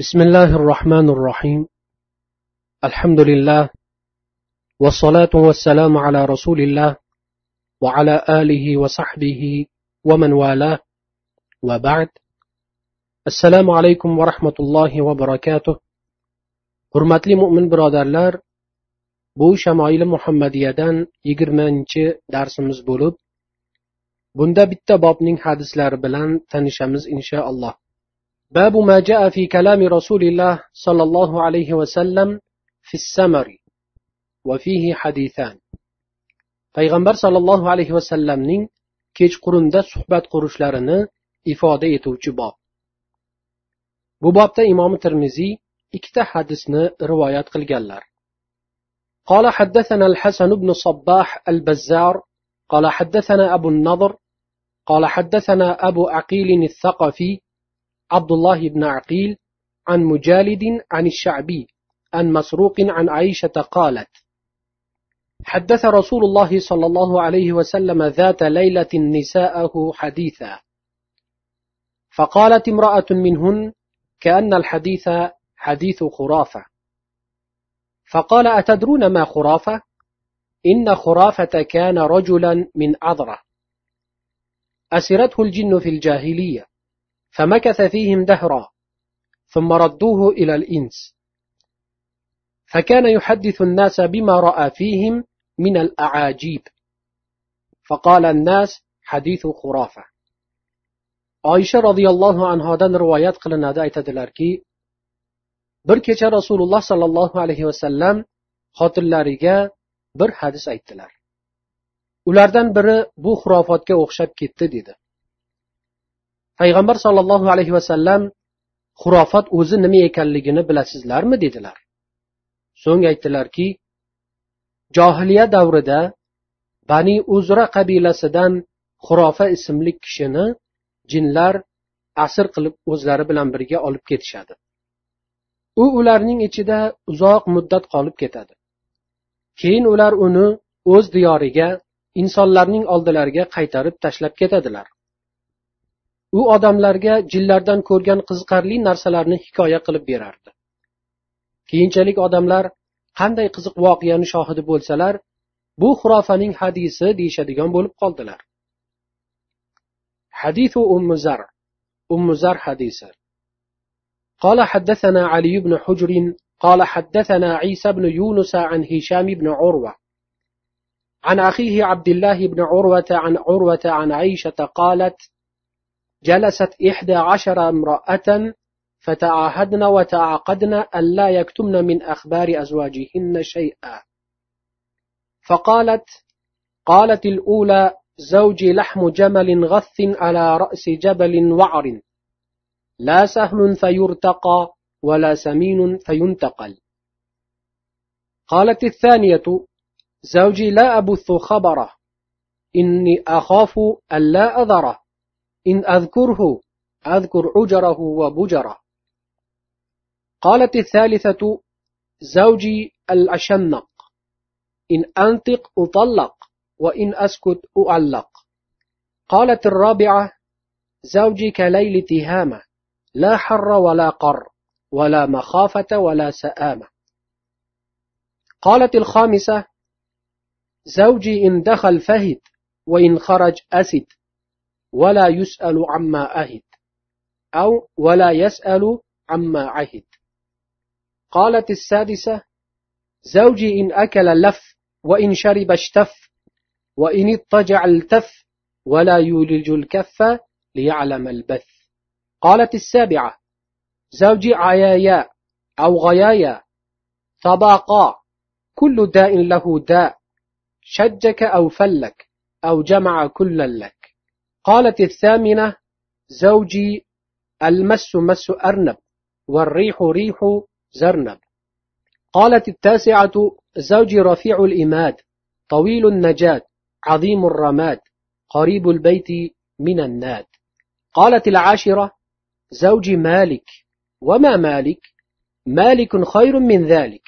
بسم الله الرحمن الرحيم الحمد لله والصلاة والسلام على رسول الله وعلى آله وصحبه ومن والاه وبعد السلام عليكم ورحمة الله وبركاته hurmatli mo'min birodarlar bu shamoili muhammadiyadan yigirmanchi darsimiz bo'lib bunda bitta bobning hadislari bilan tanishamiz inshaalloh باب ما جاء في كلام رسول الله صلى الله عليه وسلم في السمر وفيه حديثان payg'ambar sollallohu alayhi vasallamning kechqurunda suhbat qurishlarini ifoda etuvchi bob bu bobda imom termiziy ikkita hadisni rivoyat qilganlar قال حدثنا الحسن بن صباح البزار قال حدثنا أبو النضر قال حدثنا أبو عقيل الثقفي عبد الله بن عقيل عن مجالد عن الشعبي عن مسروق عن عائشة قالت حدث رسول الله صلى الله عليه وسلم ذات ليلة نساءه حديثا. فقالت امرأة منهن كأن الحديث حديث خرافة. فقال أتدرون ما خرافة؟ إن خرافة كان رجلا من عذرة أسرته الجن في الجاهلية. فمكث فيهم دهرا ثم ردوه إلى الإنس فكان يحدث الناس بما رأى فيهم من الأعاجيب فقال الناس حديث خرافة oysha roziyallohu anhodan rivoyat qilinadi aytadilarki bir kecha rasululloh sollallohu alayhi vasallam xotinlariga bir hadis aytdilar ulardan biri bu xurofotga o'xshab ketdi dedi Payg'ambar sollallohu alayhi vasallam xurofot o'zi nima ekanligini bilasizlarmi? dedilar. So'ng aytdilarki johiliya davrida bani uzra qabilasidan xurofa ismli kishini jinlar asr qilib o'zlari bilan birga olib ketishadi. U ularning ichida uzoq muddat qolib ketadi. Keyin ular uni o'z diyoriga insonlarning oldilariga qaytarib tashlab ketadilar. u odamlarga jinlardan ko'rgan qiziqarli narsalarni hikoya qilib berardi keyinchalik odamlar qanday qiziq voqeani shohidi bo'lsalar bu xurofaning hadisi deyishadigan bo'lib qoldilar حديث أم زر أم زر حديثا قال حدثنا علي بن حجر قال حدثنا عيسى بن يونس عن هشام بن عروة عن أخيه عبد الله بن عروة عن عروة عن عائشة قالت جلست إحدى عشر امرأة فتعاهدن وتعاقدن ألا يكتمن من أخبار أزواجهن شيئا. فقالت قالت الأولى زوجي لحم جمل غث على رأس جبل وعر. لا سهل فيرتقى ولا سمين فينتقل. قالت الثانية زوجي لا أبث خبره. إني أخاف ألا أذره. إن أذكره أذكر عجره وبجره. قالت الثالثة زوجي الأشنق. إن أنطق أطلق وإن أسكت أعلق. قالت الرابعة زوجي كليل تهامة لا حر ولا قر ولا مخافة ولا سآمة. قالت الخامسة زوجي إن دخل فهد وإن خرج أسد. ولا يسأل عما أهد أو ولا يسأل عما عهد. قالت السادسة زوجي إن أكل لف وإن شرب اشتف وإن اضطجع التف ولا يولج الكف ليعلم البث. قالت السابعة زوجي عيايا أو غيايا طباقا كل داء له داء شجك أو فلك أو جمع كلا لك قالت الثامنة زوجي المس مس أرنب والريح ريح زرنب. قالت التاسعة زوجي رفيع الإماد طويل النجاد عظيم الرماد قريب البيت من الناد. قالت العاشرة زوجي مالك. وما مالك؟ مالك خير من ذلك.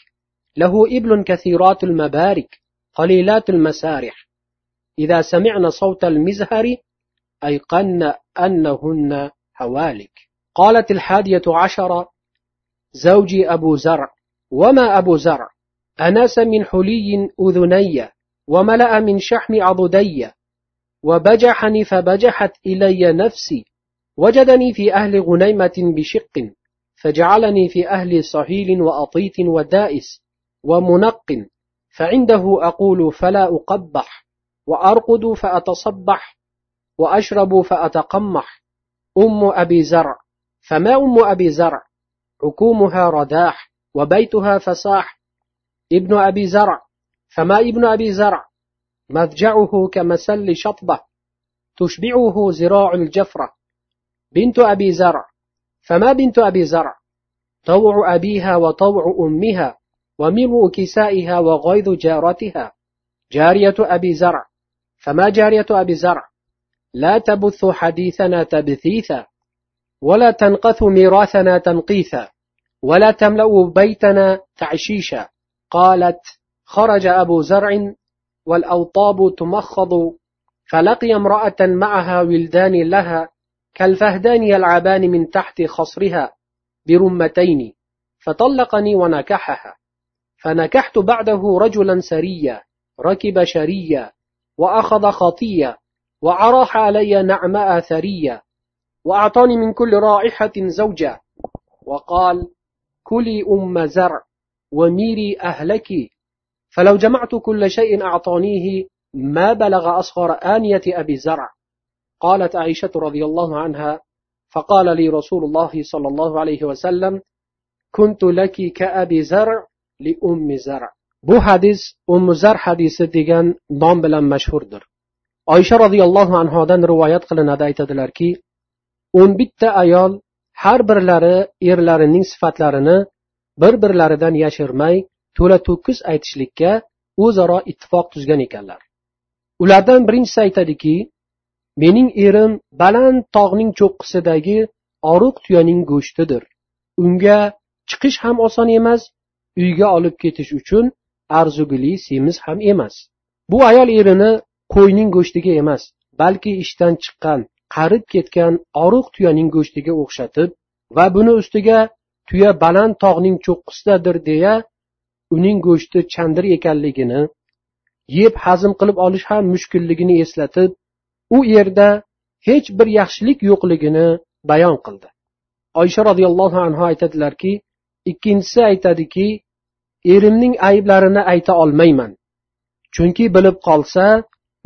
له إبل كثيرات المبارك قليلات المسارح. إذا سمعن صوت المزهر أيقن أنهن هوالك. قالت الحادية عشرة زوجي أبو زرع. وما أبو زرع؟ أناس من حلي أذني وملأ من شحم عضدي. وبجحني فبجحت إلي نفسي. وجدني في أهل غنيمة بشق فجعلني في أهل صهيل وأطيت ودائس ومنق. فعنده أقول فلا أقبح وأرقد فأتصبح. وأشرب فأتقمح. أم أبي زرع. فما أم أبي زرع؟ عكومها رداح وبيتها فساح. ابن أبي زرع. فما ابن أبي زرع؟ مضجعه كمسل شطبة. تشبعه زراع الجفرة. بنت أبي زرع. فما بنت أبي زرع؟ طوع أبيها وطوع أمها وملء كسائها وغيظ جارتها. جارية أبي زرع. فما جارية أبي زرع؟ لا تبث حديثنا تبثيثا ولا تنقث ميراثنا تنقيثا ولا تملأ بيتنا تعشيشا. قالت خرج أبو زرع والأوطاب تمخض فلقي امرأة معها ولدان لها كالفهدان يلعبان من تحت خصرها برمتين فطلقني ونكحها. فنكحت بعده رجلا سريا ركب شريا وأخذ خطيا وعراح علي نعماء ثريا وأعطاني من كل رائحة زوجا وقال كلي أم زرع وميري أهلك. فلو جمعت كل شيء أعطانيه ما بلغ أصغر آنية أبي زرع. قالت عائشة رضي الله عنها فقال لي رسول الله صلى الله عليه وسلم كنت لك كأبي زرع لأم زرع. Bu hadis ummu zar hadisi degan nom bilan mashhurdir. Oysha roziyallohu anhodan rivoyat qilinadi aytadilarki o'n bitta ayol har birlari erlarining sifatlarini bir birlaridan yashirmay to'la to'kis aytishlikka o'zaro ittifoq tuzgan ekanlar. Ulardan birinchisi aytadiki mening erim baland tog'ning cho'qqisidagi oruq tuyaning go'shtidir. Unga chiqish ham oson emas uyga olib ketish uchun arzugili semiz ham emas. Bu ayol erini qo'yning go'shtiga emas balki ishdan chiqqan qarib ketgan oriq tuyaning go'shtiga o'xshatib va buni ustiga tuya baland tog'ning cho'qqisidadir deya uning go'shti chandir ekanligini yeb hazm qilib olish ham mushkulligini eslatib u yerda hech bir yaxshilik yo'qligini bayon qildi. Oysha roziyallohu anhu aytadilarki ikkinchisi aytadiki erimning ayblarini ayta olmayman. Chunki bilib qolsa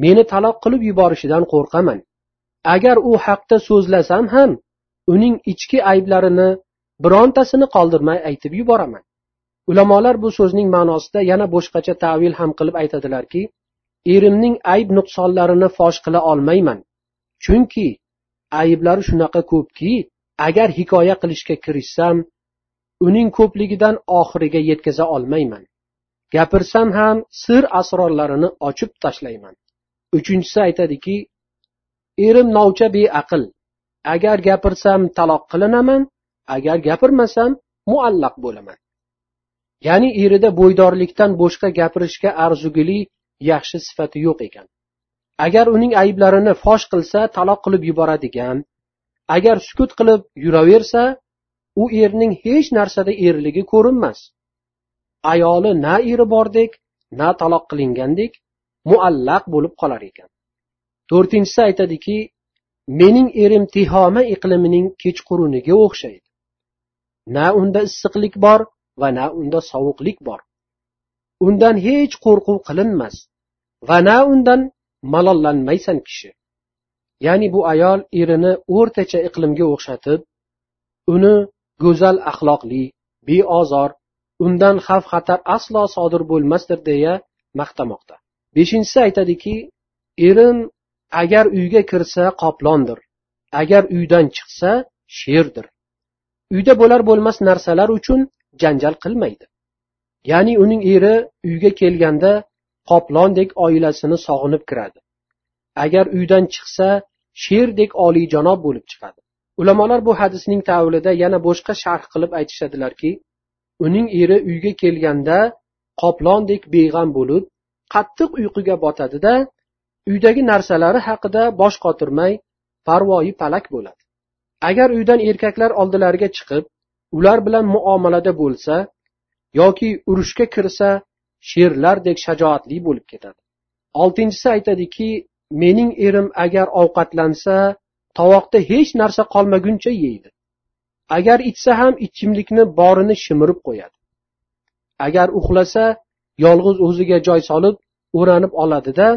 meni taloq qilib yuborishidan qo'rqaman. Agar u haqda so'zlasam ham uning ichki ayblarini birontasini qoldirmay aytib yuboraman. Ulamolar bu so'zning ma'nosida yana boshqacha tavil ham qilib aytadilarki erimning ayb nuqsonlarini fosh qila olmayman. Chunki ayblari shunaqa ko'pki agar hikoya qilishga kirishsam uning ko'pligidan oxiriga yetkaza olmayman. Gapirsam ham sir asrorlarini ochib tashlayman. Uchinchisi aytadiki erim novcha beaql. Agar gapirsam taloq qilinaman agar gapirmasam muallaq bo'laman. Ya'ni erida bo'ydorlikdan boshqa gapirishga arzugili yaxshi sifati yo'q ekan. Agar uning ayblarini fosh qilsa taloq qilib yuboradigan agar sukut qilib yuraversa u erning hech narsada erligi ko'rinmas. Ayoli na eri bordek na taloq qilingandek muallaq bo'lib qolar ekan. To'rtinchisi aytadiki mening erim tihoma iqlimining kechquruniga o'xshaydi. Na unda issiqlik bor va na unda sovuqlik bor. Undan hech qo'rquv qilinmas va na undan malollanmaysan kishi. Ya'ni bu ayol erini o'rtacha iqlimga o'xshatib uni go'zal axloqli beozor undan xavf xatar aslo sodir bo'lmasdir deya maqtamoqda. Beshinchisi aytadiki erim agar uyga kirsa qoplondir agar uydan chiqsa sherdir. Uyda bo'lar bo'lmas narsalar uchun janjal qilmaydi. Ya'ni uning eri uyga kelganda qoplondek oilasini sog'inib kiradi. Agar uydan chiqsa sherdek oliyjanob bo'lib chiqadi. Ulamolar bu hadisning tavilida yana boshqa sharh qilib aytishadilarki uning eri uyga kelganda qoplondek beg'am bo'lib qattiq uyquga botadida uydagi narsalari haqida bosh qotirmay parvoyi palak bo'ladi. Agar uydan erkaklar oldilariga chiqib ular bilan muomalada bo'lsa yoki urushga kirsa sherlardek shajoatli bo'lib ketadi. Oltinchisi aytadiki mening erim agar ovqatlansa tovoqda hech narsa qolmaguncha yeydi. Agar ichsa ham ichimlikni borini shimirib qo'yadi. Agar uxlasa yolg'iz o'ziga joy solib o'ranib oladida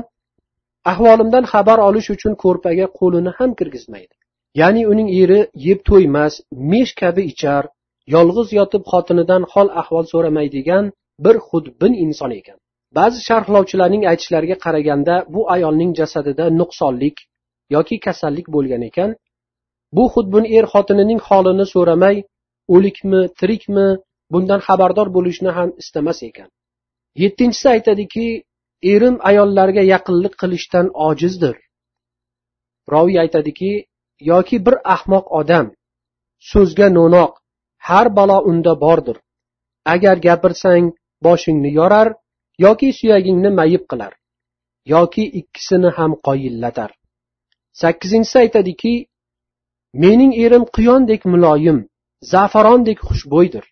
ahvolimdan xabar olish uchun ko'rpaga qo'lini ham kirgizmaydi. Ya'ni uning eri yeb to'ymas mesh kabi ichar yolg'iz yotib xotinidan hol ahvol so'ramaydigan bir xudbin inson ekan. Ba'zi sharhlovchilarning aytishlariga qaraganda bu ayolning jasadida nuqsonlik yoki kasallik bo'lgan ekan. Bu xudbin er xotinining holini so'ramay o'likmi tirikmi bundan xabardor bo'lishni ham istamas ekan. Yettinchisi aytadiki erim ayollarga yaqinlik qilishdan ojizdir. Roviy aytadiki yoki bir ahmoq odam so'zga no'noq har balo unda bordir. Agar gapirsang boshingni yorar yoki suyagingni mayib qilar yoki ikkisini ham qoyillatar. Sakkizinchisi aytadiki mening erim quyondek muloyim zafarondek xushbo'ydir.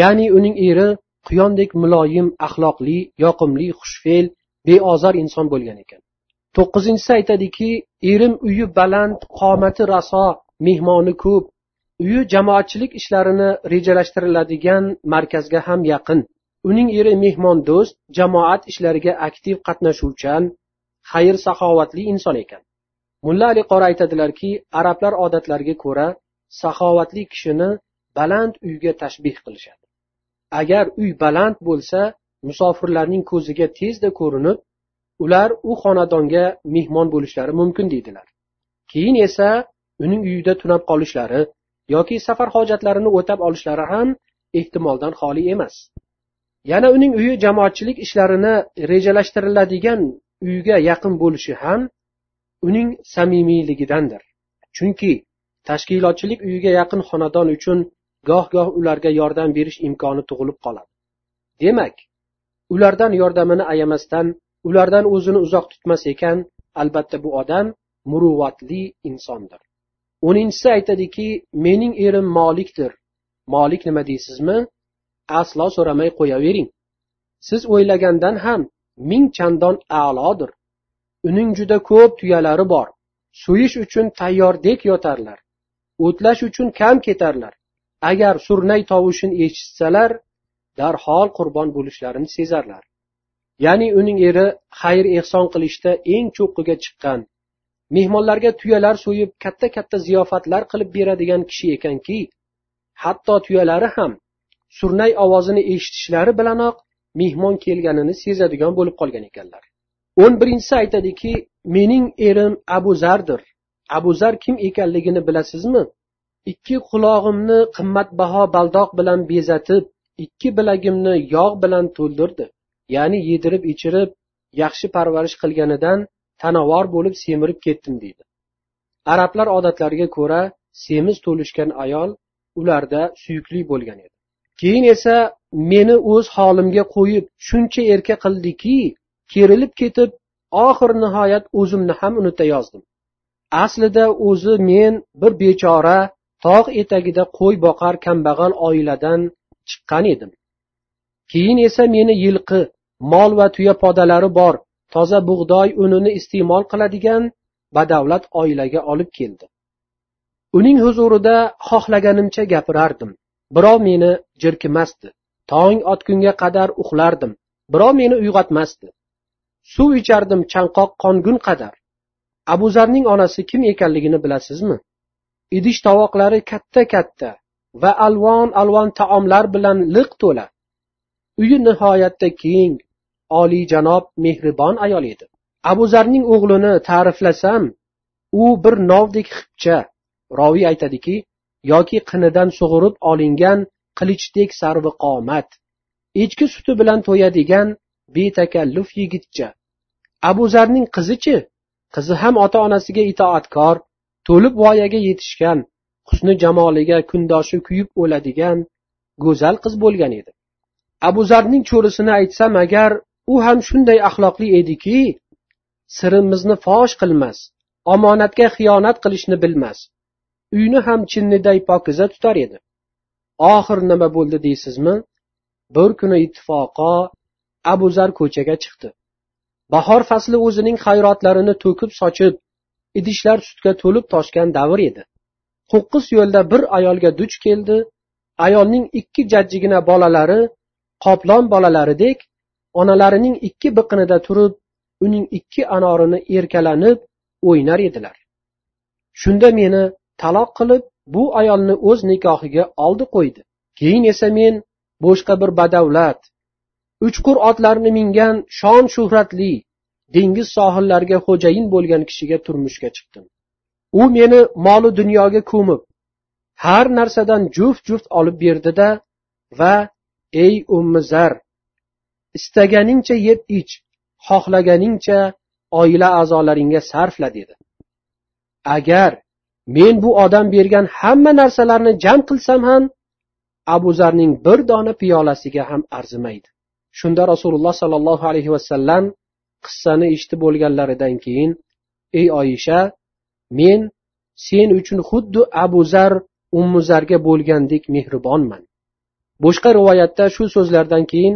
Ya'ni uning eri quyondek muloyim axloqli yoqimli xushfe'l beozor inson bo'lgan ekan. To'qqizinchisi aytadiki erim uyi baland qomati raso mehmoni ko'p. Uyi jamoatchilik ishlarini rejalashtiriladigan markazga ham yaqin. Uning eri mehmondo'st jamoat ishlariga aktiv qatnashuvchan xayr saxovatli inson ekan. Mulla ali qori aytadilarki arablar odatlariga ko'ra saxovatli kishini baland uyga tashbih qilishadi. Agar uy baland bo'lsa musofirlarning ko'ziga tezda ko'rinib ular u xonadonga mehmon bo'lishlari mumkin deydilar. Keyin esa uning uyida tunab qolishlari yoki safar hojatlarini o'tab olishlari ham ehtimoldan xoli emas. Yana uning uyi jamoatchilik ishlarini rejalashtiriladigan uyga yaqin bo'lishi ham uning samimiyligidandir. Chunki tashkilotchilik uyiga yaqin xonadon uchun goh goh ularga yordam berish imkoni tug'ilib qoladi. Demak ulardan yordamini ayamasdan ulardan o'zini uzoq tutmas ekan albatta bu odam muruvvatli insondir. O'ninchisi aytadiki mening erim molikdir. Molik nima deysizmi? Aslo so'ramay qo'yavering. Siz o'ylagandan ham ming chandon a'lodir. Uning juda ko'p tuyalari bor. So'yish uchun tayyordek yotarlar. O'tlash uchun kam ketarlar. Agar surnay tovushini eshitsalar darhol qurbon bo'lishlarini sezarlar. Ya'ni uning eri xayr ehson qilishda eng cho'qqiga chiqqan mehmonlarga tuyalar so'yib katta katta ziyofatlar qilib beradigan kishi ekanki hatto tuyalari ham surnay ovozini eshitishlari bilanoq mehmon kelganini sezadigan bo'lib qolgan ekanlar. O'n birinchisi aytadiki mening erim abu zardir abu zar kim ekanligini bilasizmi? Ikki qulog'imni qimmatbaho baldoq bilan bezatib ikki bilagimni yog' bilan to'ldirdi ya'ni yedirib ichirib yaxshi parvarish qilganidan tanavor bo'lib semirib ketdim deydi. Arablar odatlariga ko'ra semiz to'lishgan ayol ularda suyukli bo'lgan edi. Keyin esa meni o'z holimga qo'yib shuncha erka qildiki kerilib ketib oxir nihoyat o'zimni ham unuta yozdim aslida o'zi men bir bechora tog' etagida qo'y boqar kambag'al oiladan chiqqan edim. Keyin esa meni yilqi mol va tuya podalari bor toza bug'doy unini iste'mol qiladigan badavlat oilaga olib keldi. Uning huzurida xohlaganimcha gapirardim. Birov meni jirkimasdi. Tong otgunga qadar uxlardim. Birov meni uyg'otmasdi. Suv ichardim chanqoq qongun qadar. Abu zarning onasi kim ekanligini bilasizmi? Idish tovoqlari katta katta va alvon alvon taomlar bilan liq to'la. Uyi nihoyatda keng oliyjanob mehribon ayol edi. Abu zarning o'g'lini ta'riflasam u bir novdek xipcha roviy aytadiki yoki qinidan sug'urib olingan qilichdek sarviqomat echki suti bilan to'yadigan betakalluf yigitcha. Abu zarning qizichi qizi ham ota onasiga itoatkor to'lib voyaga yetishgan husni jamoliga kundoshi kuyib o'ladigan go'zal qiz bo'lgan edi. Abu zarning cho'risini aytsam agar u ham shunday axloqli ediki sirimizni fosh qilmas omonatga xiyonat qilishni bilmas uyni ham chinniday pokiza tutar edi. Oxiri nima bo'ldi deysizmi? Bir kuni ittifoqo abu zar ko'chaga chiqdi. Bahor fasli o'zining hayrotlarini to'kib sochib idishlar sutga to'lib toshgan davr edi. To'qqiz yo'lda bir ayolga duch keldi. Ayolning ikki jajjigina bolalari qoplon bolalaridek onalarining ikki biqinida turib uning ikki anorini erkalanib o'ynar edilar. Shunda meni taloq qilib bu ayolni o'z nikohiga oldi qo'ydi. Keyin esa men boshqa bir badavlat uchqur otlarni mingan shon shuhratli dengiz sohillariga xo'jayin bo'lgan kishiga turmushga chiqdim. U meni molu dunyoga ko'mib har narsadan juft juft olib berdida va ey ummizar istaganingcha yeb ich xohlaganingcha oila a'zolaringga sarfla dedi. Agar men bu odam bergan hamma narsalarni jam qilsam ham abu zarning bir dona piyolasiga ham arzimaydi. Shunda rasululloh sollallohu alayhi vasallam qissani eshitib bo'lganlaridan keyin ey oyisha men sen uchun xuddi abu zar ummuzarga bo'lgandek mehribonman. Boshqa rivoyatda shu so'zlardan keyin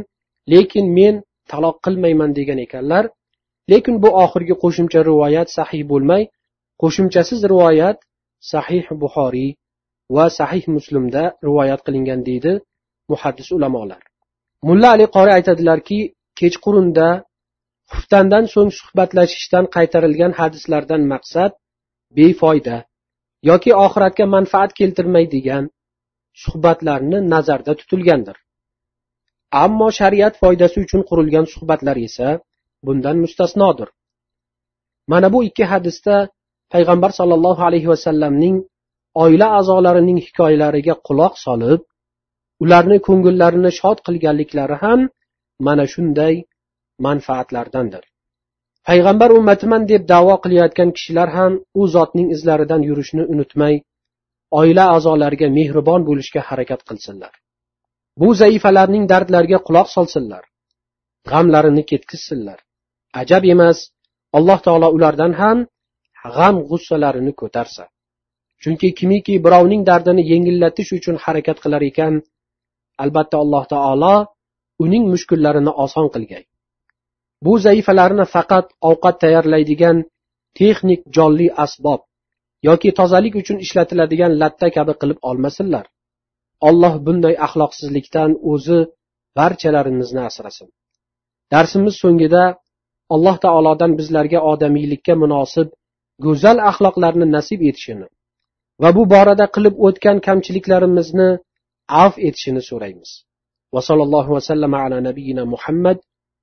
lekin men taloq qilmayman degan ekanlar. Lekin bu oxirgi qo'shimcha rivoyat sahih bo'lmay qo'shimchasiz rivoyat sahih buxoriy va sahih muslimda rivoyat qilingan deydi muhaddis ulamolar. Mulla ali qori aytadilarki kechqurunda xuftandan so'ng suhbatlashishdan qaytarilgan hadislardan maqsad befoyda yoki oxiratga manfaat keltirmaydigan suhbatlarni nazarda tutilgandir. Ammo shariat foydasi uchun qurilgan suhbatlar esa bundan mustasnodir. Mana bu ikki hadisda payg'ambar sollallohu alayhi vasallamning oila a'zolarining hikoyalariga quloq solib ularni ko'ngillarini shod qilganliklari ham mana shunday manfaatlardandir. Payg'ambar ummatiman deb davo qilayotgan kishilar ham u zotning izlaridan yurishni unutmay oila a'zolariga mehribon bo'lishga harakat qilsinlar. Bu zaifalarning dardlariga quloq solsinlar g'amlarini ketkizsinlar ajab emas alloh taolo ulardan ham g'am g'ussalarini ko'tarsa. Chunki kimiki birovning dardini yengillatish uchun harakat qilar ekan albatta alloh taolo uning mushkullarini oson qilgay. Bu zaifalarni faqat ovqat tayyorlaydigan texnik jonli asbob yoki tozalik uchun ishlatiladigan latta kabi qilib olmasinlar. Alloh bunday axloqsizlikdan o'zi barchalarimizni asrasin. Darsimiz so'ngida alloh taolodan bizlarga odamiylikka munosib go'zal axloqlarni nasib etishini va bu borada qilib o'tgan kamchiliklarimizni avf etishini so'raymiz. Va sallallohu vasallam ala nabiyina muhammad